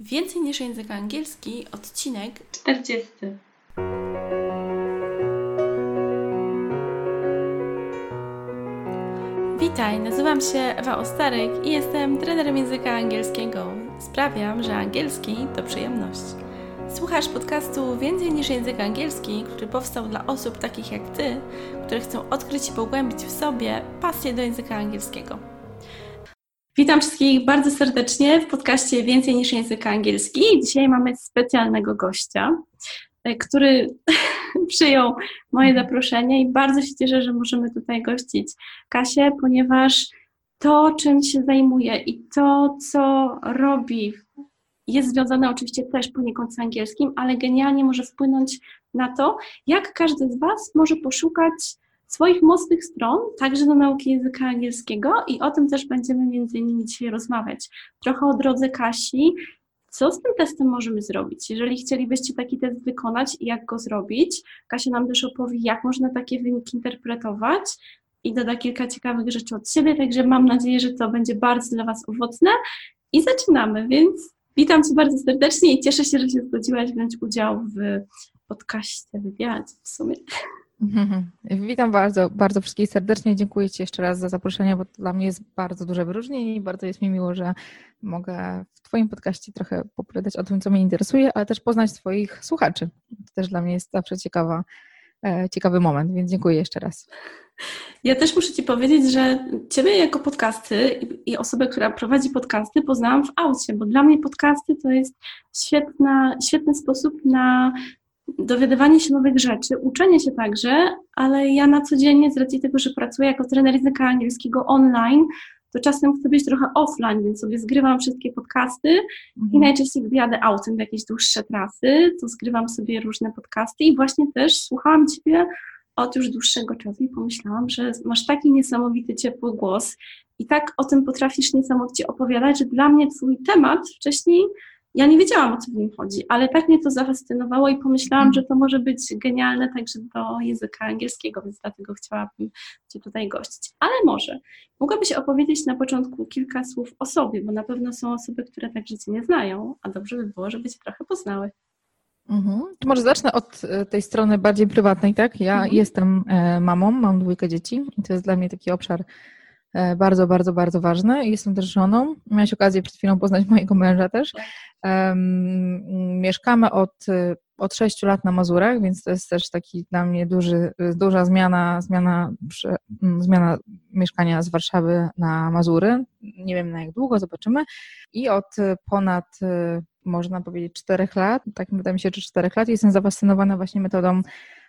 Więcej niż język angielski, odcinek 40. Witaj, nazywam się Ewa Ostarek i jestem trenerem języka angielskiego. Sprawiam, że angielski to przyjemność. Słuchasz podcastu Więcej niż język angielski, który powstał dla osób takich jak Ty, które chcą odkryć i pogłębić w sobie pasję do języka angielskiego. Witam wszystkich bardzo serdecznie w podcaście Więcej niż język angielski. Dzisiaj mamy specjalnego gościa, e, który przyjął moje zaproszenie i bardzo się cieszę, że możemy tutaj gościć Kasię, ponieważ to, czym się zajmuje i to, co robi, jest związane oczywiście też poniekąd z angielskim, ale genialnie może wpłynąć na to, jak każdy z Was może poszukać swoich mocnych stron, także do nauki języka angielskiego i o tym też będziemy między innymi dzisiaj rozmawiać. Trochę o drodze Kasi, co z tym testem możemy zrobić? Jeżeli chcielibyście taki test wykonać i jak go zrobić, Kasia nam też opowie, jak można takie wyniki interpretować i doda kilka ciekawych rzeczy od siebie, także mam nadzieję, że to będzie bardzo dla Was owocne i zaczynamy, więc witam Cię bardzo serdecznie i cieszę się, że się zgodziłaś wziąć udział w podcaście, wywiadzie w sumie. Witam bardzo, bardzo wszystkich serdecznie. Dziękuję Ci jeszcze raz za zaproszenie, bo dla mnie jest bardzo duże wyróżnienie i bardzo jest mi miło, że mogę w Twoim podcaście trochę opowiadać o tym, co mnie interesuje, ale też poznać Twoich słuchaczy. To też dla mnie jest zawsze ciekawa, e, ciekawy moment, więc dziękuję jeszcze raz. Ja też muszę Ci powiedzieć, że Ciebie jako podcasty i osobę, która prowadzi podcasty, poznałam w aucie, bo dla mnie podcasty to jest świetna, świetny sposób na dowiadywanie się nowych rzeczy, uczenie się także, ale ja na co dzień z racji tego, że pracuję jako trener języka angielskiego online, to czasem chcę być trochę offline, więc sobie zgrywam wszystkie podcasty mhm. i najczęściej gdy jadę autem w jakieś dłuższe trasy, to zgrywam sobie różne podcasty i właśnie też słuchałam Ciebie od już dłuższego czasu i pomyślałam, że masz taki niesamowity, ciepły głos i tak o tym potrafisz niesamowicie opowiadać, że dla mnie Twój temat wcześniej ja nie wiedziałam, o co w nim chodzi, ale tak mnie to zafascynowało i pomyślałam, że to może być genialne także do języka angielskiego, więc dlatego chciałabym Cię tutaj gościć. Ale może mogłabyś opowiedzieć na początku kilka słów o sobie, bo na pewno są osoby, które także Cię nie znają, a dobrze by było, żeby Cię trochę poznały. Mhm. Może zacznę od e, tej strony bardziej prywatnej, tak? Ja mhm. jestem e, mamą, mam dwójkę dzieci i to jest dla mnie taki obszar bardzo, bardzo, bardzo ważne. Jestem też żoną. Miałaś okazję przed chwilą poznać mojego męża też. Um, mieszkamy od, od 6 lat na Mazurach, więc to jest też taki dla mnie duży, duża zmiana, zmiana, zmiana mieszkania z Warszawy na Mazury. Nie wiem na jak długo, zobaczymy. I od ponad, można powiedzieć, 4 lat, tak wydaje mi się, czy 4 lat, jestem zafascynowana właśnie metodą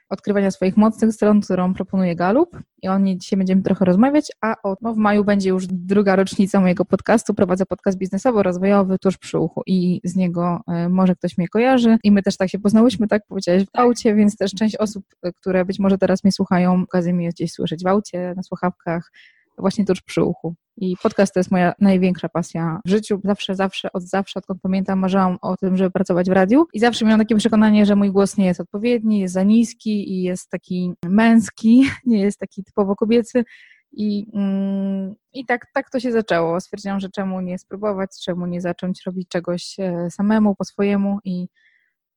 odkrywania swoich mocnych stron, którą proponuje Galup i o niej dzisiaj będziemy trochę rozmawiać, a o, no w maju będzie już druga rocznica mojego podcastu. Prowadzę podcast biznesowo-rozwojowy tuż przy uchu i z niego y, może ktoś mnie kojarzy i my też tak się poznałyśmy, tak powiedziałeś w aucie, więc też część osób, e, które być może teraz mnie słuchają, okazję mi jest gdzieś słyszeć w aucie, na słuchawkach, właśnie tuż przy uchu. I podcast to jest moja największa pasja w życiu. Zawsze, zawsze, od zawsze, odkąd pamiętam, marzyłam o tym, żeby pracować w radiu. I zawsze miałam takie przekonanie, że mój głos nie jest odpowiedni, jest za niski i jest taki męski, nie jest taki typowo kobiecy. I, mm, i tak, tak to się zaczęło. Stwierdziłam, że czemu nie spróbować, czemu nie zacząć robić czegoś e, samemu, po swojemu i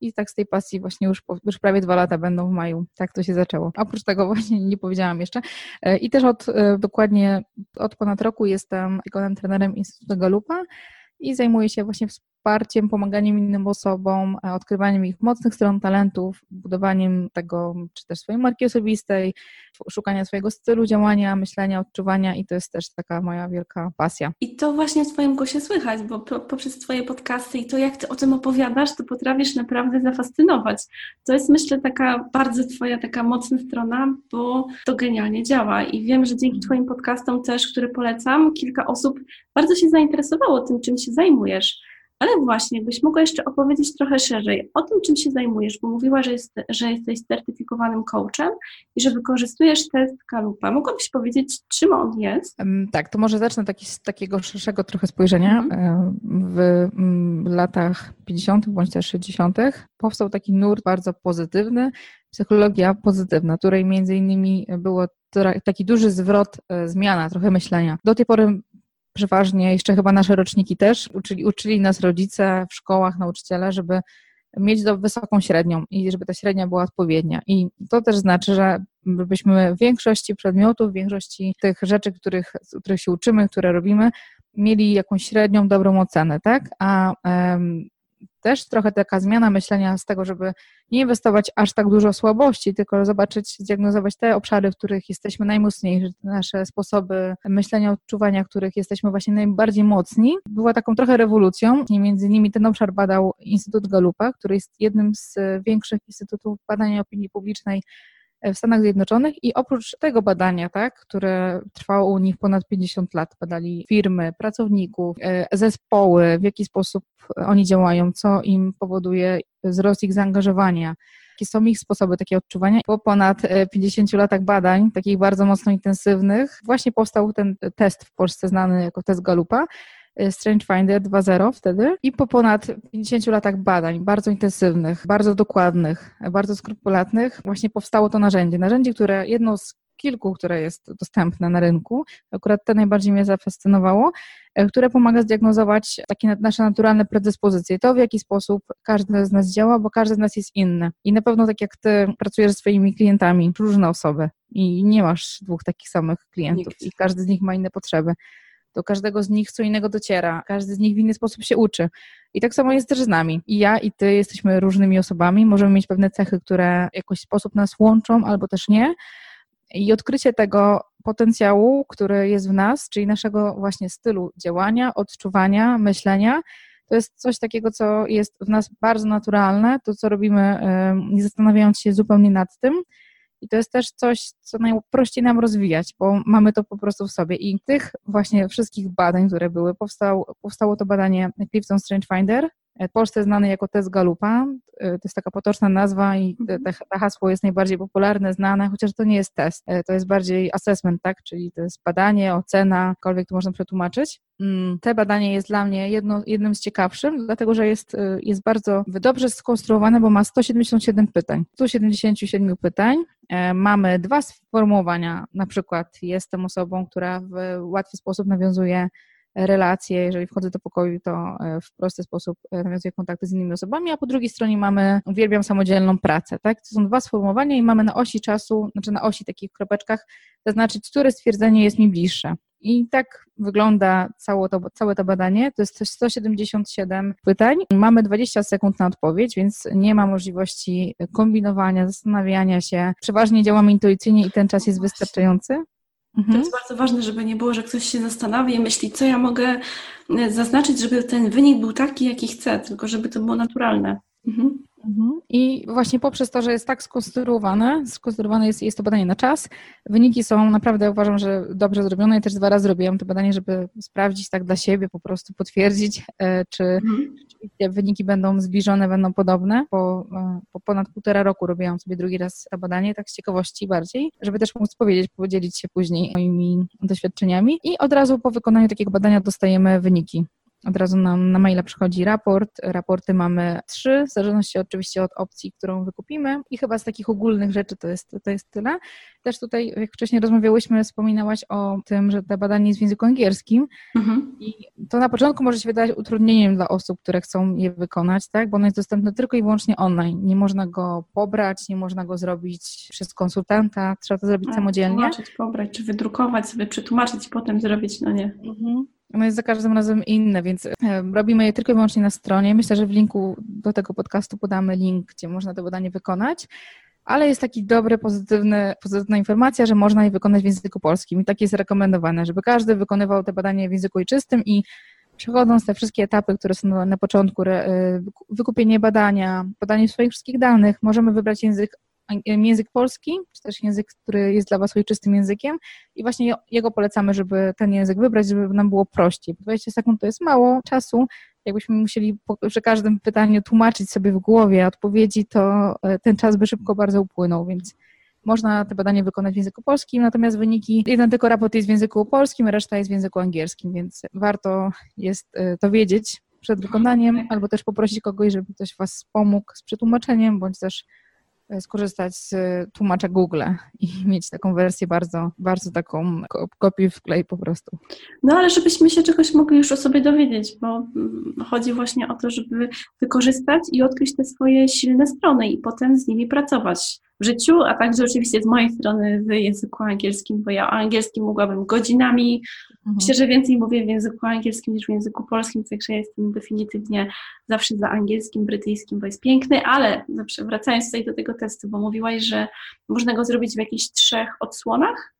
i tak z tej pasji właśnie już, już prawie dwa lata będą w maju. Tak to się zaczęło. Oprócz tego właśnie nie powiedziałam jeszcze. E, I też od e, dokładnie od ponad roku jestem wykonanym trenerem Instytutu Galupa i zajmuję się właśnie wsparciem, pomaganiem innym osobom, e, odkrywaniem ich mocnych stron, talentów, budowaniem tego, czy też swojej marki osobistej, szukania swojego stylu działania, myślenia, odczuwania i to jest też taka moja wielka pasja. I to właśnie w Twoim głosie słychać, bo poprzez Twoje podcasty i to, jak Ty o tym opowiadasz, to potrafisz naprawdę zafascynować. To jest, myślę, taka bardzo Twoja taka mocna strona, bo to genialnie działa i wiem, że dzięki Twoim podcastom też, które polecam, kilka osób bardzo się zainteresowało tym, czym się zajmujesz. Ale właśnie, jakbyś mogła jeszcze opowiedzieć trochę szerzej o tym, czym się zajmujesz, bo mówiła, że, jest, że jesteś certyfikowanym coachem i że wykorzystujesz test Kalupa. Mogłabyś powiedzieć, czym on jest? Tak, to może zacznę taki, z takiego szerszego trochę spojrzenia. Mhm. W latach 50. bądź też 60. powstał taki nurt bardzo pozytywny, psychologia pozytywna, której między innymi było taki duży zwrot, e, zmiana trochę myślenia. Do tej pory przeważnie, jeszcze chyba nasze roczniki też, uczyli, uczyli nas rodzice w szkołach, nauczyciele, żeby mieć do wysoką średnią i żeby ta średnia była odpowiednia. I to też znaczy, że byśmy w większości przedmiotów, w większości tych rzeczy, których, których się uczymy, które robimy, mieli jakąś średnią, dobrą ocenę, tak? A też trochę taka zmiana myślenia z tego, żeby nie inwestować aż tak dużo słabości, tylko zobaczyć, zdiagnozować te obszary, w których jesteśmy najmocniejsi, nasze sposoby myślenia, odczuwania, w których jesteśmy właśnie najbardziej mocni, była taką trochę rewolucją. I między innymi ten obszar badał Instytut Galupa, który jest jednym z większych instytutów badania opinii publicznej w Stanach Zjednoczonych i oprócz tego badania, tak, które trwało u nich ponad 50 lat, badali firmy, pracowników, e, zespoły, w jaki sposób oni działają, co im powoduje wzrost ich zaangażowania, jakie są ich sposoby takie odczuwania. Po ponad 50 e, latach badań, takich bardzo mocno intensywnych, właśnie powstał ten test w Polsce znany jako test Galupa, Strange Finder 2.0 wtedy i po ponad 50 latach badań, bardzo intensywnych, bardzo dokładnych, bardzo skrupulatnych, właśnie powstało to narzędzie. Narzędzie, które jedno z kilku, które jest dostępne na rynku, akurat to najbardziej mnie zafascynowało, y, które pomaga zdiagnozować takie nasze naturalne predyspozycje, to w jaki sposób każdy z nas działa, bo każdy z nas jest inny. I na pewno tak jak ty pracujesz z swoimi klientami, różne osoby i nie masz dwóch takich samych klientów Nikt. i każdy z nich ma inne potrzeby do każdego z nich co innego dociera, każdy z nich w inny sposób się uczy. I tak samo jest też z nami. I ja, i ty jesteśmy różnymi osobami, możemy mieć pewne cechy, które w jakiś sposób nas łączą, albo też nie. I odkrycie tego potencjału, który jest w nas, czyli naszego właśnie stylu działania, odczuwania, myślenia, to jest coś takiego, co jest w nas bardzo naturalne, to co robimy, nie zastanawiając się zupełnie nad tym. I to jest też coś, co najprościej nam rozwijać, bo mamy to po prostu w sobie. I tych właśnie wszystkich badań, które były, powstał, powstało to badanie Clifton Strange Finder, w Polsce znany jako test Galupa. To jest taka potoczna nazwa i mhm. te, te hasło jest najbardziej popularne, znane, chociaż to nie jest test. To jest bardziej assessment, tak? Czyli to jest badanie, ocena, jakkolwiek to można przetłumaczyć. Mm, te badanie jest dla mnie jedno, jednym z ciekawszych, dlatego że jest, jest bardzo dobrze skonstruowane, bo ma 177 pytań. 177 pytań E, mamy dwa sformułowania, na przykład jestem osobą, która w łatwy sposób nawiązuje relacje, jeżeli wchodzę do pokoju, to e, w prosty sposób e, nawiązuję kontakty z innymi osobami, a po drugiej stronie mamy uwielbiam samodzielną pracę, tak? To są dwa sformułowania i mamy na osi czasu, znaczy na osi takich kropeczkach zaznaczyć, które stwierdzenie jest mi bliższe. I tak wygląda całe to, całe to badanie. To jest 177 pytań. Mamy 20 sekund na odpowiedź, więc nie ma możliwości kombinowania, zastanawiania się. Przeważnie działamy intuicyjnie i ten czas jest wystarczający. Mhm. To jest bardzo ważne, żeby nie było, że ktoś się zastanawia i myśli, co ja mogę e, zaznaczyć, żeby ten wynik był taki, jaki chcę, tylko żeby to było naturalne. Mhm. Mhm. I właśnie poprzez to, że jest tak skonstruowane, skonstruowane jest, jest to badanie na czas, wyniki są naprawdę, uważam, że dobrze zrobione. Ja też dwa razy robiłam to badanie, żeby sprawdzić tak dla siebie, po prostu potwierdzić, e, czy mhm. rzeczywiście wyniki będą zbliżone, będą podobne. Po, e, po ponad półtora roku robiłam sobie drugi raz to badanie, tak z ciekawości bardziej, żeby też móc powiedzieć, podzielić się później moimi doświadczeniami. I od razu po wykonaniu takiego badania dostajemy wyniki od razu nam na maila przychodzi raport. Raporty mamy trzy, w zależności oczywiście od opcji, którą wykupimy. I chyba z takich ogólnych rzeczy to jest, to jest tyle. Też tutaj, jak wcześniej rozmawiałyśmy, wspominałaś o tym, że to badanie jest w języku angielskim. Mhm. I to na początku może się wydać utrudnieniem dla osób, które chcą je wykonać, tak? Bo ono jest dostępne tylko i wyłącznie online. Nie można go pobrać, nie można go zrobić przez konsultanta, trzeba to zrobić A, samodzielnie. Tłumaczyć, pobrać, czy wydrukować, sobie przetłumaczyć i potem zrobić, no nie. Mhm. Ono jest za każdym razem inne, więc e, robimy je tylko i wyłącznie na stronie. Myślę, że w linku do tego podcastu podamy link, gdzie można to badanie wykonać. Ale jest taki dobry, pozytywny, pozytywna informacja, że można je wykonać w języku polskim i tak jest rekomendowane, żeby każdy wykonywał te badanie w języku ojczystym i przechodząc te wszystkie etapy, które są na początku, e, wykupienie badania, podanie swoich wszystkich danych, możemy wybrać język język polski, czy też język, który jest dla Was ojczystym językiem. I właśnie jego polecamy, żeby ten język wybrać, żeby nam było prościej. 20 sekund to jest mało czasu, jakbyśmy musieli przy każdym pytaniu tłumaczyć sobie w głowie odpowiedzi, to e, ten czas by szybko bardzo upłynął, więc można te badanie wykonać w języku polskim, natomiast wyniki, jeden tylko raport jest w języku polskim, reszta jest w języku angielskim, więc warto jest e, to wiedzieć przed wykonaniem, albo też poprosić kogoś, żeby ktoś Was pomógł z przetłumaczeniem, bądź też skorzystać z tłumacza Google i mieć taką wersję bardzo, bardzo taką kopię w klej po prostu. No ale żebyśmy się czegoś mogli już o sobie dowiedzieć, bo mm, chodzi właśnie o to, żeby wykorzystać i odkryć te swoje silne strony i potem z nimi pracować w życiu, a także oczywiście z mojej strony w języku angielskim, bo ja o angielskim mogłabym godzinami. Mhm. Myślę, że więcej mówię w języku angielskim niż w języku polskim, także jestem definitywnie zawsze za angielskim, brytyjskim, bo jest piękny, ale zawsze wracając tutaj do tego testu, bo mówiłaś, że można go zrobić w jakichś trzech odsłonach.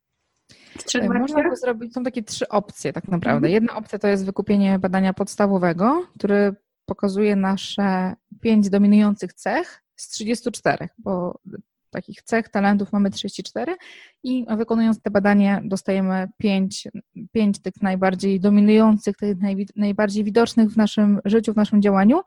trzech można go zrobić, są takie trzy opcje tak naprawdę. Mhm. Jedna opcja to jest wykupienie badania podstawowego, który pokazuje nasze pięć dominujących cech z 34, bo takich cech, talentów mamy 34 i wykonując te badanie dostajemy 5, 5 tych najbardziej dominujących, tych najbardziej widocznych w naszym życiu, w naszym działaniu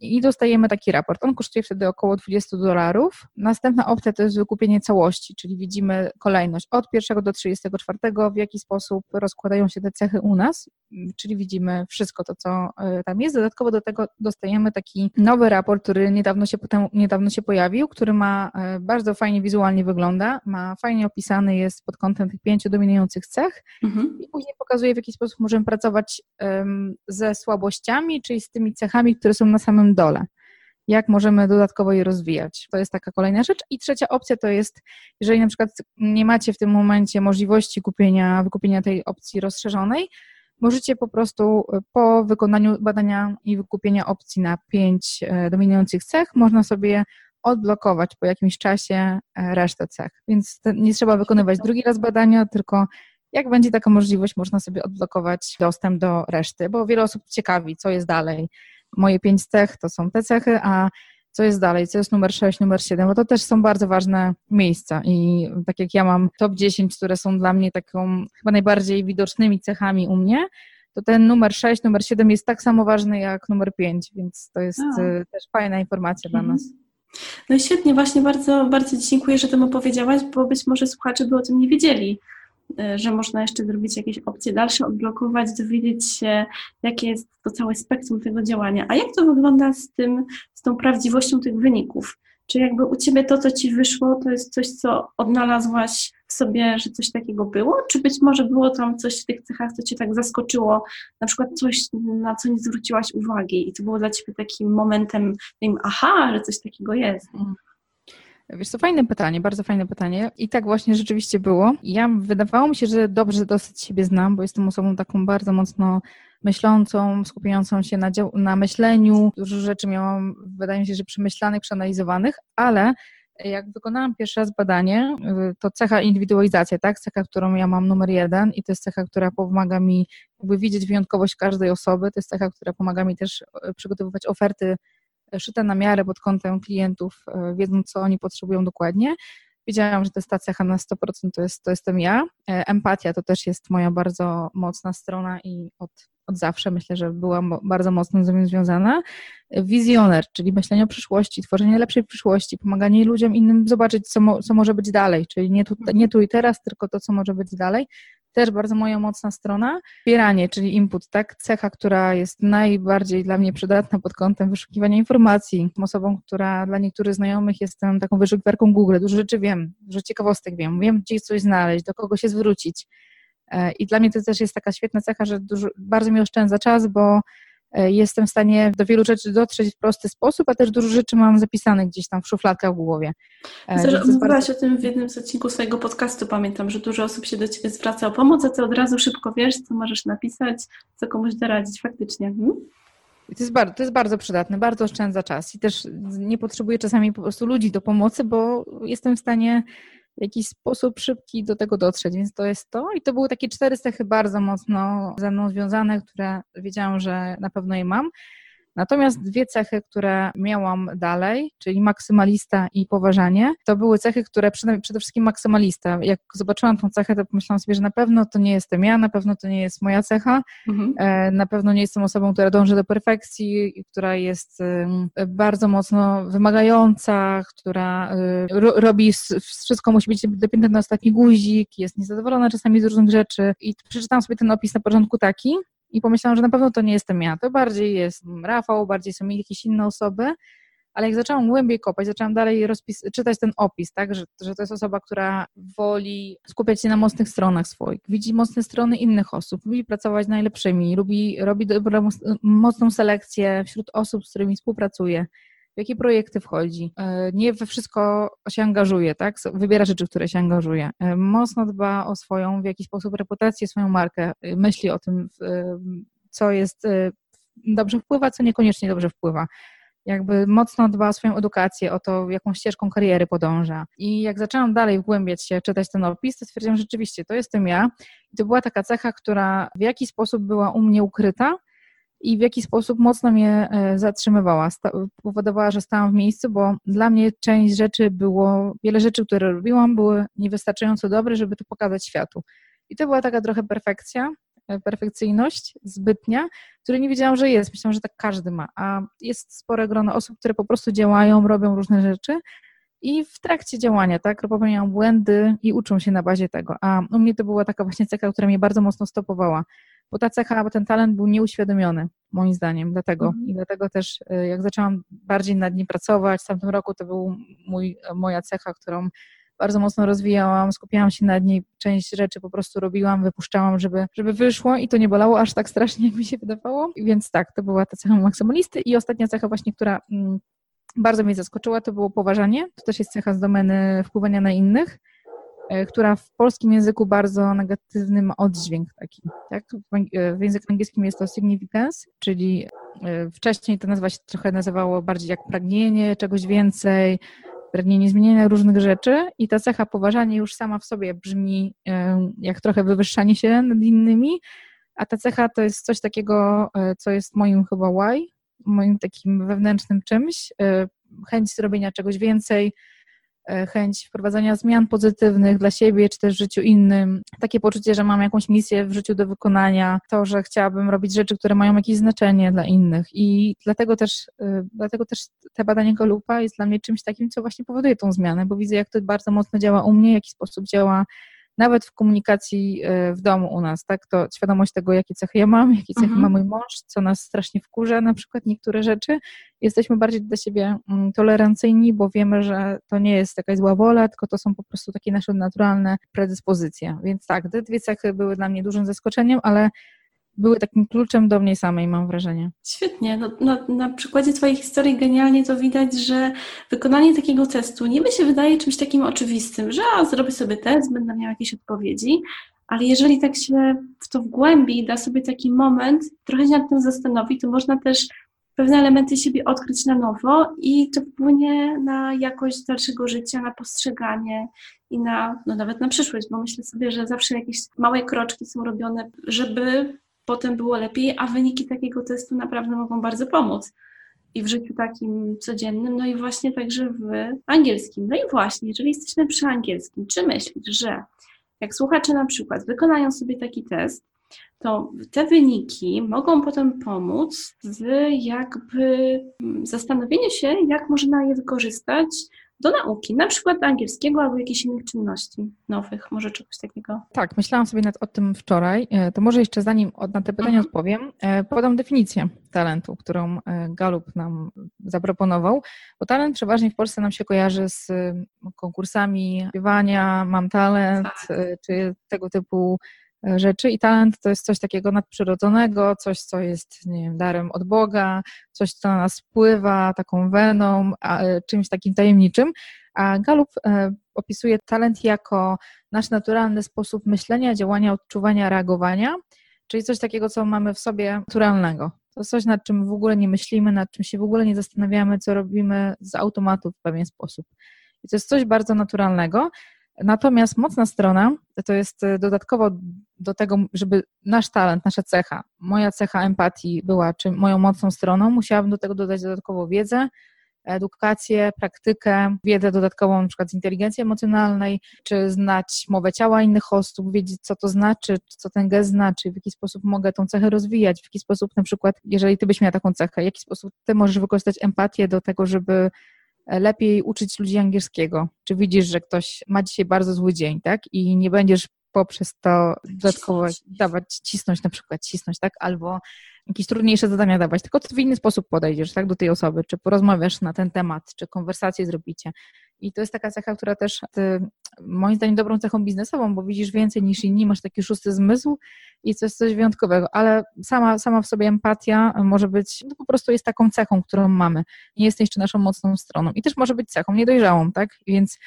i dostajemy taki raport. On kosztuje wtedy około 20 dolarów. Następna opcja to jest wykupienie całości, czyli widzimy kolejność od 1 do 34, w jaki sposób rozkładają się te cechy u nas, czyli widzimy wszystko to, co e, tam jest. Dodatkowo do tego dostajemy taki nowy raport, który niedawno się, potem, niedawno się pojawił, który ma e, bardzo fajnie wizualnie wygląda, ma fajnie opisany jest pod kątem tych pięciu dominujących cech mhm. i później pokazuje, w jaki sposób możemy pracować um, ze słabościami, czyli z tymi cechami, które są na samym dole. Jak możemy dodatkowo je rozwijać? To jest taka kolejna rzecz. I trzecia opcja to jest, jeżeli na przykład nie macie w tym momencie możliwości kupienia, wykupienia tej opcji rozszerzonej, możecie po prostu e, po wykonaniu badania i wykupienia opcji na pięć e, dominujących cech, można sobie odblokować po jakimś czasie e, resztę cech. Więc nie trzeba wykonywać drugi raz badania, tylko jak będzie taka możliwość, można sobie odblokować dostęp do reszty, bo wiele osób ciekawi, co jest dalej moje pięć cech to są te cechy, a co jest dalej, co jest numer 6, numer 7, bo to też są bardzo ważne miejsca i tak jak ja mam top 10, które są dla mnie taką chyba najbardziej widocznymi cechami u mnie, to ten numer 6, numer 7 jest tak samo ważny jak numer 5, więc to jest a. E, też fajna informacja dla mhm. nas. No świetnie, właśnie bardzo, bardzo dziękuję, że tym opowiedziałaś, bo być może słuchacze by o tym nie wiedzieli. E, że można jeszcze zrobić jakieś opcje dalsze, odblokować, dowiedzieć się, jakie jest to całe spektrum tego działania. A jak to wygląda z tym, z tą prawdziwością tych wyników? Czy jakby u Ciebie to, co Ci wyszło, to jest coś, co odnalazłaś w sobie, że coś takiego było? Czy być może było tam coś w tych cechach, co Cię tak zaskoczyło, na przykład coś, na co nie zwróciłaś uwagi i to było dla Ciebie takim momentem, takim aha, że coś takiego jest? Wiesz, to fajne pytanie, bardzo fajne pytanie. I tak właśnie rzeczywiście było. Ja wydawało mi się, że dobrze dosyć siebie znam, bo jestem osobą taką bardzo mocno myślącą, skupiającą się na, na myśleniu. Dużo rzeczy miałam, wydaje mi się, że przemyślanych, przeanalizowanych, ale jak wykonałam pierwszy raz badanie, to cecha indywidualizacja, tak? Cecha, którą ja mam numer jeden i to jest cecha, która pomaga mi jakby widzieć wyjątkowość każdej osoby. To jest cecha, która pomaga mi też e, przygotowywać oferty szyte na miarę pod kątem klientów, e, wiedząc, co oni potrzebują dokładnie. Wiedziałam, że to jest ta cecha na 100% to, jest, to jestem ja. E, empatia to też jest moja bardzo mocna strona i od, od zawsze myślę, że byłam bardzo mocno z tym związana. Wizjoner, czyli myślenie o przyszłości, tworzenie lepszej przyszłości, pomaganie ludziom innym zobaczyć, co, mo, co może być dalej, czyli nie tu, nie tu i teraz, tylko to, co może być dalej też bardzo moja mocna strona. Wspieranie, czyli input, tak? Cecha, która jest najbardziej dla mnie przydatna pod kątem wyszukiwania informacji. Osobą, która dla niektórych znajomych jestem taką wyszukiwarką Google. Dużo rzeczy wiem, dużo ciekawostek wiem. Wiem, gdzie coś znaleźć, do kogo się zwrócić. E, I dla mnie to też jest taka świetna cecha, że dużo, bardzo mi oszczędza czas, bo jestem w stanie do wielu rzeczy dotrzeć w prosty sposób, a też dużo rzeczy mam zapisanych gdzieś tam w szufladkach w głowie. Zresztą mówiłaś bardzo... o tym w jednym z odcinków swojego podcastu, pamiętam, że dużo osób się do Ciebie zwraca o pomoc, a Ty od razu szybko wiesz, co możesz napisać, co komuś doradzić faktycznie. Hmm? to jest, bardzo, to jest bardzo przydatne, bardzo oszczędza czas i też nie potrzebuję czasami po prostu ludzi do pomocy, bo jestem w stanie w jakiś sposób szybki do tego dotrzeć, więc to jest to. I to były takie cztery cechy bardzo mocno ze mną związane, które wiedziałam, że na pewno je mam. Natomiast dwie cechy, które miałam dalej, czyli maksymalista i poważanie, to były cechy, które przede, przede wszystkim maksymalista. Jak zobaczyłam tą cechę, to pomyślałam sobie, że na pewno to nie jestem ja, na pewno to nie jest moja cecha, mhm. E, na pewno nie jestem osobą, która dąży do perfekcji, która jest bardzo mocno wymagająca, która e, robi wszystko, musi być dopięte na ostatni guzik, jest niezadowolona czasami z różnych rzeczy. I przeczytałam sobie ten opis na początku taki, i pomyślałam, że na pewno to nie jestem ja, to bardziej jest Rafał, bardziej są jakieś inne osoby, ale jak zaczęłam głębiej kopać, zaczęłam dalej rozpis- czytać ten opis, tak, że, że to jest osoba, która woli skupiać się na mocnych stronach swoich, widzi mocne strony innych osób, lubi pracować z najlepszymi, lubi, robi dobrą, mocną selekcję wśród osób, z którymi współpracuje, w jakie projekty wchodzi, e, nie we wszystko się angażuje, tak? Wybiera rzeczy, które się angażuje. E, mocno dba o swoją w jakiś sposób reputację, swoją markę, e, myśli o tym, co jest dobrze wpływa, co niekoniecznie dobrze wpływa jakby mocno dba o swoją edukację, o to, jaką ścieżką kariery podąża. I jak zaczęłam dalej wgłębiać się, czytać ten opis, to stwierdziłam, że rzeczywiście to jestem ja. I to była taka cecha, która w jakiś sposób była u mnie ukryta i w jakiś sposób mocno mnie e, zatrzymywała, powodowała, że stałam w miejscu, bo dla mnie część rzeczy było, wiele rzeczy, które robiłam, były niewystarczająco dobre, żeby to pokazać światu. I to była taka trochę perfekcja, E, perfekcyjność zbytnia, której nie wiedziałam, że jest. Myślałam, że tak każdy ma. A jest spore grono osób, które po prostu działają, robią różne rzeczy i w trakcie działania, tak, popełniają błędy i uczą się na bazie tego. A u mnie to była taka właśnie cecha, która mnie bardzo mocno stopowała, bo ta cecha, bo ten talent był nieuświadomiony, moim zdaniem, dlatego. Mhm. I dlatego też, e, jak zaczęłam bardziej nad nim pracować, w tamtym roku to był mój, moja cecha, którą bardzo mocno rozwijałam, skupiałam się nad niej, część rzeczy po prostu robiłam, wypuszczałam, żeby, żeby wyszło i to nie bolało aż tak strasznie, jak mi się wydawało. Więc tak, to była ta cecha maksymalisty i ostatnia cecha właśnie, która mm, bardzo mnie zaskoczyła, to było poważanie. To też jest cecha z domeny wpływania na innych która w polskim języku bardzo negatywny ma oddźwięk taki. Tak? W języku angielskim jest to significance, czyli e, wcześniej to nazywa się trochę nazywało bardziej jak pragnienie czegoś więcej, pragnienie zmieniania różnych rzeczy i ta cecha poważanie już sama w sobie brzmi jak trochę wywyższanie się nad innymi, a ta cecha to jest coś takiego, e, co jest moim chyba why, moim takim wewnętrznym czymś, e, chęć zrobienia czegoś więcej, E, chęć wprowadzania zmian pozytywnych dla siebie, czy też w życiu innym, takie poczucie, że mam jakąś misję w życiu do wykonania, to, że chciałabym robić rzeczy, które mają jakieś znaczenie dla innych. I dlatego też, e, dlatego też te badanie Galupa jest dla mnie czymś takim, co właśnie powoduje tą zmianę, bo widzę, jak to bardzo mocno działa u mnie, w jaki sposób działa nawet w komunikacji e, w domu u nas, tak, to świadomość tego, jakie cechy ja mam, jakie cechy mhm. ma mój mąż, co nas strasznie wkurza, na przykład niektóre rzeczy, jesteśmy bardziej dla siebie mm, tolerancyjni, bo wiemy, że to nie jest jakaś zła wola, tylko to są po prostu takie nasze naturalne predyspozycje. Więc tak, te dwie cechy były dla mnie dużym zaskoczeniem, ale były takim kluczem do mnie samej, mam wrażenie. Świetnie. No, no, na przykładzie Twojej historii genialnie to widać, że wykonanie takiego testu niby się wydaje czymś takim oczywistym, że a, zrobię sobie test, będę miał jakieś odpowiedzi, ale jeżeli tak się w to wgłębi, da sobie taki moment, trochę się nad tym zastanowi, to można też pewne elementy siebie odkryć na nowo i to wpłynie na jakość dalszego życia, na postrzeganie i na, no nawet na przyszłość, bo myślę sobie, że zawsze jakieś małe kroczki są robione, żeby potem było lepiej, a wyniki takiego testu naprawdę mogą bardzo pomóc i w życiu takim codziennym, no i właśnie także w angielskim. No i właśnie, jeżeli jesteśmy przy angielskim, czy myślisz, że jak słuchacze na przykład wykonają sobie taki test, to te wyniki mogą potem pomóc w jakby zastanowieniu się, jak można je wykorzystać do nauki, na przykład angielskiego albo jakichś innych czynności nowych, może czegoś takiego. Tak, myślałam sobie nad o tym wczoraj. E, to może jeszcze zanim na te pytania mhm. odpowiem, e, podam definicję talentu, którą e, Galup nam zaproponował, bo talent przeważnie w Polsce nam się kojarzy z konkursami śpiewania, mam talent, tak. czy tego typu rzeczy i talent to jest coś takiego nadprzyrodzonego, coś, co jest nie wiem, darem od Boga, coś, co na nas wpływa, taką weną, e, czymś takim tajemniczym. A Galup e, opisuje talent jako nasz naturalny sposób myślenia, działania, odczuwania, reagowania, czyli coś takiego, co mamy w sobie naturalnego. To coś, nad czym w ogóle nie myślimy, nad czym się w ogóle nie zastanawiamy, co robimy z automatu w pewien sposób. I to jest coś bardzo naturalnego. Natomiast mocna strona to jest e, dodatkowo do tego, żeby nasz talent, nasza cecha, moja cecha empatii była czy moją mocną stroną, musiałabym do tego dodać dodatkowo wiedzę, edukację, praktykę, wiedzę dodatkową przykład z inteligencji emocjonalnej, czy znać mowę ciała innych osób, wiedzieć co to znaczy, co ten gest znaczy, w jaki sposób mogę tą cechę rozwijać, w jaki sposób na przykład, jeżeli ty byś miała taką cechę, w jaki sposób ty możesz wykorzystać empatię do tego, żeby lepiej uczyć ludzi angielskiego. Czy widzisz, że ktoś ma dzisiaj bardzo zły dzień, tak? I nie będziesz poprzez to dodatkowo dawać, cisnąć na przykład, cisnąć, tak, albo jakieś trudniejsze zadania dawać, tylko ty w inny sposób podejdziesz, tak, do tej osoby, czy porozmawiasz na ten temat, czy konwersację zrobicie. I to jest taka cecha, która też ty, moim zdaniem dobrą cechą biznesową, bo widzisz więcej niż inni, masz taki szósty zmysł i to jest coś wyjątkowego, ale sama, sama w sobie empatia może być, no po prostu jest taką cechą, którą mamy. Nie jest jeszcze naszą mocną stroną i też może być cechą niedojrzałą, tak, więc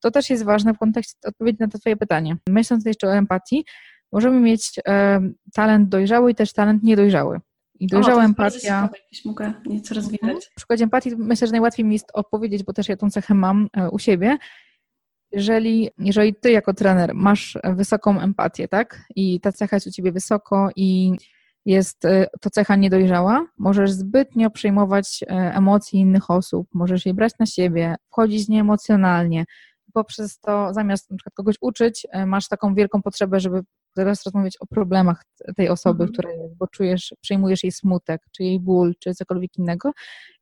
to też jest ważne w kontekście odpowiedzi na to Twoje pytanie. Myśląc jeszcze o empatii, możemy mieć e, talent dojrzały i też talent niedojrzały. I dojrzała o, empatia. mogę nieco rozwinąć. W przykładzie empatii myślę, że najłatwiej mi jest odpowiedzieć, bo też ja tą cechę mam e, u siebie. Jeżeli, jeżeli ty jako trener masz wysoką empatię, tak? I ta cecha jest u ciebie wysoko i jest e, to cecha niedojrzała, możesz zbytnio przejmować e, emocje innych osób, możesz je brać na siebie, wchodzić nieemocjonalnie, poprzez to zamiast na przykład kogoś uczyć, e, masz taką wielką potrzebę, żeby teraz rozmawiać o problemach tej osoby, mhm. której, bo czujesz, przejmujesz jej smutek, czy jej ból, czy cokolwiek innego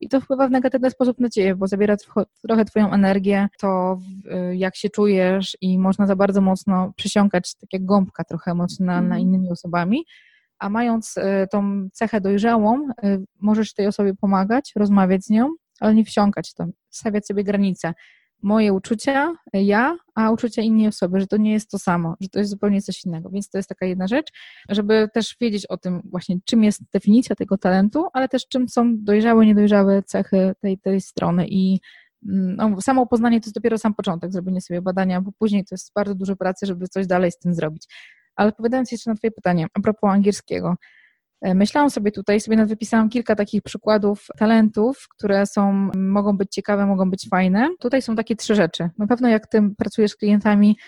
i to wpływa w negatywny sposób na ciebie, bo zabiera trochę twoją energię, to e, jak się czujesz i można za bardzo mocno przysiąkać, tak jak gąbka trochę emocjonalna mhm. innymi osobami, a mając e, tą cechę dojrzałą, możesz tej osobie pomagać, rozmawiać z nią, ale nie wsiąkać to, stawiać sobie granice moje uczucia, ja, a uczucia innej osoby, że to nie jest to samo, że to jest zupełnie coś innego. Więc to jest taka jedna rzecz, żeby też wiedzieć o tym właśnie, czym jest definicja tego talentu, ale też czym są dojrzałe, niedojrzałe cechy tej, tej strony i mm, no, samo poznanie to jest dopiero sam początek, zrobienie sobie badania, bo później to jest bardzo dużo pracy, żeby coś dalej z tym zrobić. Ale odpowiadając jeszcze na Twoje pytanie a propos angielskiego, myślałam sobie tutaj, sobie nawet wypisałam kilka takich przykładów talentów, które są, mogą być ciekawe, mogą być fajne. Tutaj są takie trzy rzeczy. Na pewno jak ty pracujesz z klientami,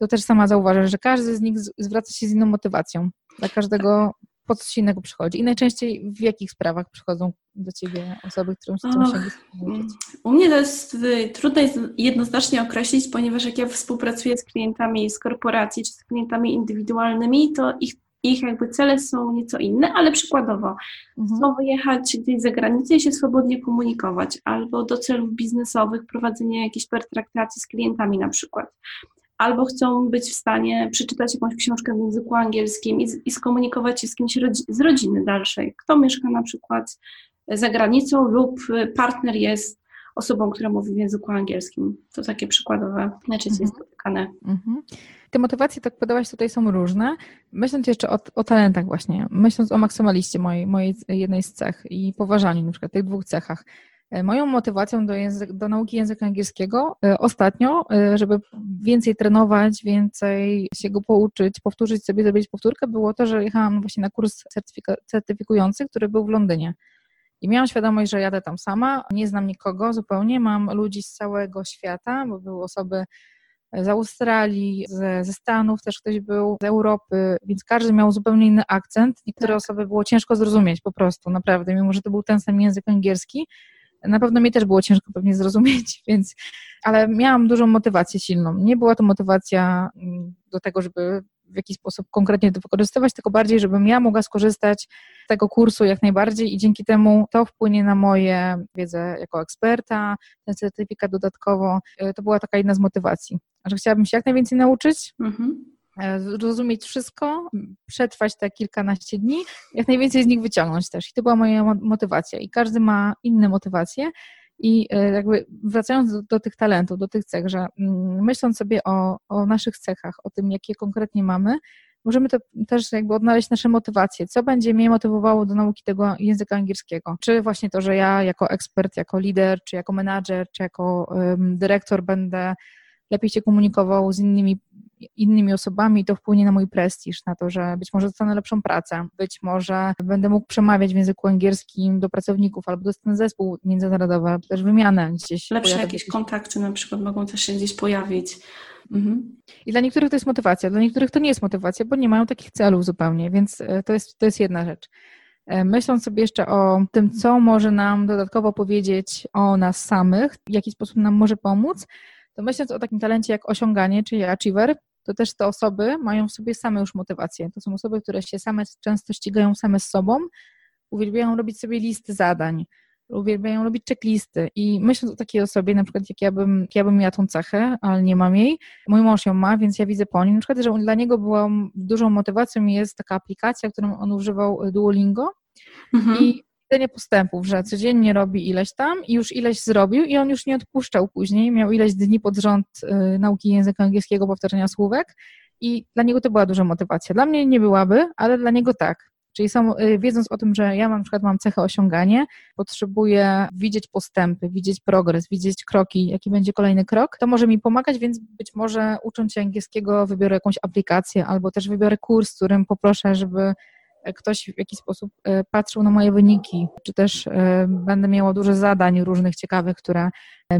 to też sama zauważasz, że każdy z nich zwraca się z inną motywacją. Dla każdego po coś innego przychodzi. I najczęściej w jakich sprawach przychodzą do ciebie osoby, którym chcą się nauczyć? U mnie to jest y, trudno jest jednoznacznie określić, ponieważ jak ja współpracuję z klientami z korporacji czy z klientami indywidualnymi, to ich ich jakby cele są nieco inne, ale przykładowo mhm. chcą wyjechać gdzieś za granicę i się swobodnie komunikować, albo do celów biznesowych prowadzenie jakiejś pertraktacji z klientami na przykład, albo chcą być w stanie przeczytać jakąś książkę w języku angielskim i, i skomunikować się z kimś rodzi z rodziny dalszej, kto mieszka na przykład za granicą lub partner jest osobą, która mówi w języku angielskim. To takie przykładowe najczęściej mhm. spotykane. Mhm. Te motywacje, tak podałaś, tutaj są różne. Myśląc jeszcze o, o talentach właśnie, myśląc o maksymaliście mojej, mojej jednej z cech i poważaniu na przykład tych dwóch cechach, e, Moją motywacją do, język, do nauki języka angielskiego e, ostatnio, e, żeby więcej trenować, więcej się go pouczyć, powtórzyć sobie, zrobić powtórkę, było to, że jechałam właśnie na kurs certyfikujący, który był w Londynie. I miałam świadomość, że jadę tam sama, nie znam nikogo zupełnie, mam ludzi z całego świata, bo były osoby z Australii, ze, ze Stanów też ktoś był, z Europy, więc każdy miał zupełnie inny akcent. Niektóre tak. osoby było ciężko zrozumieć po prostu, naprawdę, mimo że to był ten sam język angielski. Na pewno mi też było ciężko pewnie zrozumieć, więc, ale miałam dużą motywację silną. Nie była to motywacja mm, do tego, żeby w jakiś sposób konkretnie to wykorzystywać, tylko bardziej, żebym ja mogła skorzystać z tego kursu jak najbardziej i dzięki temu to wpłynie na moje wiedzę jako eksperta, ten certyfikat dodatkowo. E, to była taka jedna z motywacji, że chciałabym się jak najwięcej nauczyć. Mhm e, zrozumieć wszystko, przetrwać te kilkanaście dni, jak najwięcej z nich wyciągnąć też. I to była moja motywacja. I każdy ma inne motywacje. I e, jakby wracając do, do, tych talentów, do tych cech, że mm, myśląc sobie o, o naszych cechach, o tym, jakie konkretnie mamy, możemy to też jakby odnaleźć nasze motywacje. Co będzie mnie motywowało do nauki tego języka angielskiego? Czy właśnie to, że ja jako ekspert, jako lider, czy jako menadżer, czy jako um, dyrektor będę lepiej się komunikował z innymi innymi osobami, to wpłynie na mój prestiż, na to, że być może dostanę lepszą pracę, być może będę mógł przemawiać w języku angielskim do pracowników albo dostanę zespół międzynarodowy, też wymianę gdzieś. Lepsze jakieś gdzieś. kontakty na przykład mogą też się gdzieś pojawić. Mhm. I dla niektórych to jest motywacja, dla niektórych to nie jest motywacja, bo nie mają takich celów zupełnie, więc e, to jest, to jest jedna rzecz. E, myśląc sobie jeszcze o tym, co może nam dodatkowo powiedzieć o nas samych, w jaki sposób nam może pomóc, to myśląc o takim talencie jak osiąganie, czyli achiever, to też te osoby mają w sobie same już motywacje. To są osoby, które się same często ścigają same z sobą, uwielbiają robić sobie listy zadań, uwielbiają robić checklisty i myśląc o takiej osobie, na przykład jak ja bym, jak ja bym miała tą cechę, ale nie mam jej, mój mąż ją ma, więc ja widzę po nim, na przykład, że dla niego była dużą motywacją jest taka aplikacja, którą on używał Duolingo mhm. i widzenie postępów, że codziennie robi ileś tam i już ileś zrobił i on już nie odpuszczał później, miał ileś dni pod rząd y, nauki języka angielskiego, powtarzania słówek i dla niego to była duża motywacja. Dla mnie nie byłaby, ale dla niego tak. Czyli są, y, wiedząc o tym, że ja na przykład mam cechę osiąganie, potrzebuję widzieć postępy, widzieć progres, widzieć kroki, jaki będzie kolejny krok, to może mi pomagać, więc być może ucząc się angielskiego wybiorę jakąś aplikację albo też wybiorę kurs, którym poproszę, żeby ktoś w jakiś sposób y, patrzył na moje wyniki, czy też y, będę miała dużo zadań różnych ciekawych, które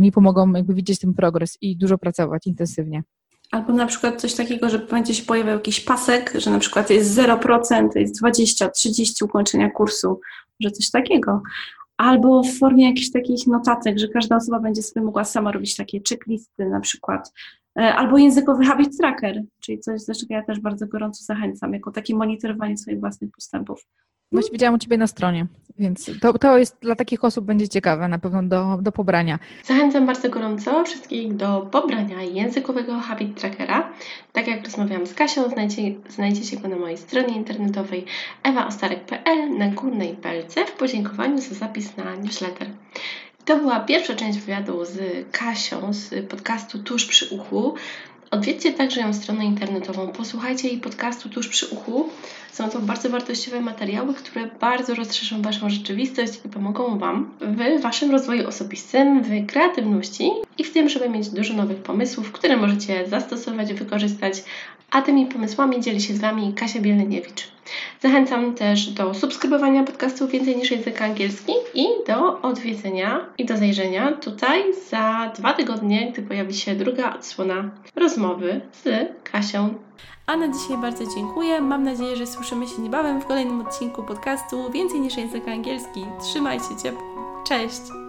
mi pomogą jakby widzieć ten progres i dużo pracować intensywnie. Albo na przykład coś takiego, że będzie się pojawiał jakiś pasek, że na przykład jest 0%, jest 20, 30 ukończenia kursu, że coś takiego. Albo w formie jakichś takich notatek, że każda osoba będzie sobie mogła sama robić takie checklisty na przykład. E, albo językowy habit tracker, czyli coś, do czego ja też bardzo gorąco zachęcam, jako takie monitorowanie swoich własnych postępów. Właśnie widziałam u Ciebie na stronie, więc to, to jest dla takich osób będzie ciekawe na pewno do, do pobrania. Zachęcam bardzo gorąco wszystkich do pobrania językowego Habit Trackera. Tak jak rozmawiałam z Kasią, znajdzie, znajdziecie go na mojej stronie internetowej ewaostarek.pl na górnej pelce w podziękowaniu za zapis na newsletter. To była pierwsza część wywiadu z Kasią z podcastu Tuż przy uchu. Odwiedźcie także ją stronę internetową, posłuchajcie jej podcastu tuż przy uchu. Są to bardzo wartościowe materiały, które bardzo rozszerzą Waszą rzeczywistość i pomogą Wam w Waszym rozwoju osobistym, w kreatywności i w tym, żeby mieć dużo nowych pomysłów, które możecie zastosować, wykorzystać, a tymi pomysłami dzieli się z Wami Kasia Bieleniewicz. Zachęcam też do subskrybowania podcastu Więcej niż język angielski i do odwiedzenia i do zajrzenia tutaj za dwa tygodnie, gdy pojawi się druga odsłona rozmowy z Kasią. A na dzisiaj bardzo dziękuję. Mam nadzieję, że słyszymy się niebawem w kolejnym odcinku podcastu Więcej niż język angielski. Trzymajcie ciepło. Cześć!